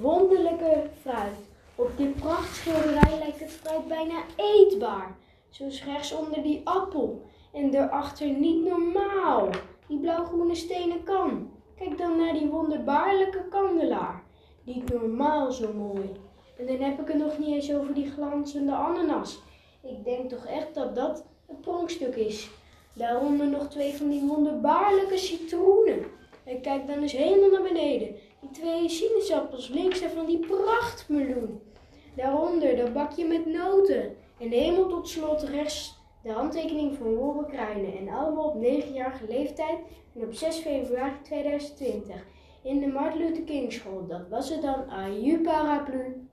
Wonderlijke fruit. Op dit prachtschilderij lijkt het fruit bijna eetbaar. Zoals rechts onder die appel. En daarachter niet normaal. Die blauwgroene stenen kan. Kijk dan naar die wonderbaarlijke kandelaar. Niet normaal zo mooi. En dan heb ik het nog niet eens over die glanzende ananas. Ik denk toch echt dat dat het pronkstuk is. Daaronder nog twee van die wonderbaarlijke citroenen. En kijk dan eens helemaal naar beneden. Twee sinaasappels links en van die prachtmeloen. Daaronder dat bakje met noten. En helemaal tot slot rechts de handtekening van Wolve Kruijnen. En allemaal op 9-jarige leeftijd en op 6 februari 2020. In de Martin Luther King School. Dat was het dan. Aju paraplu.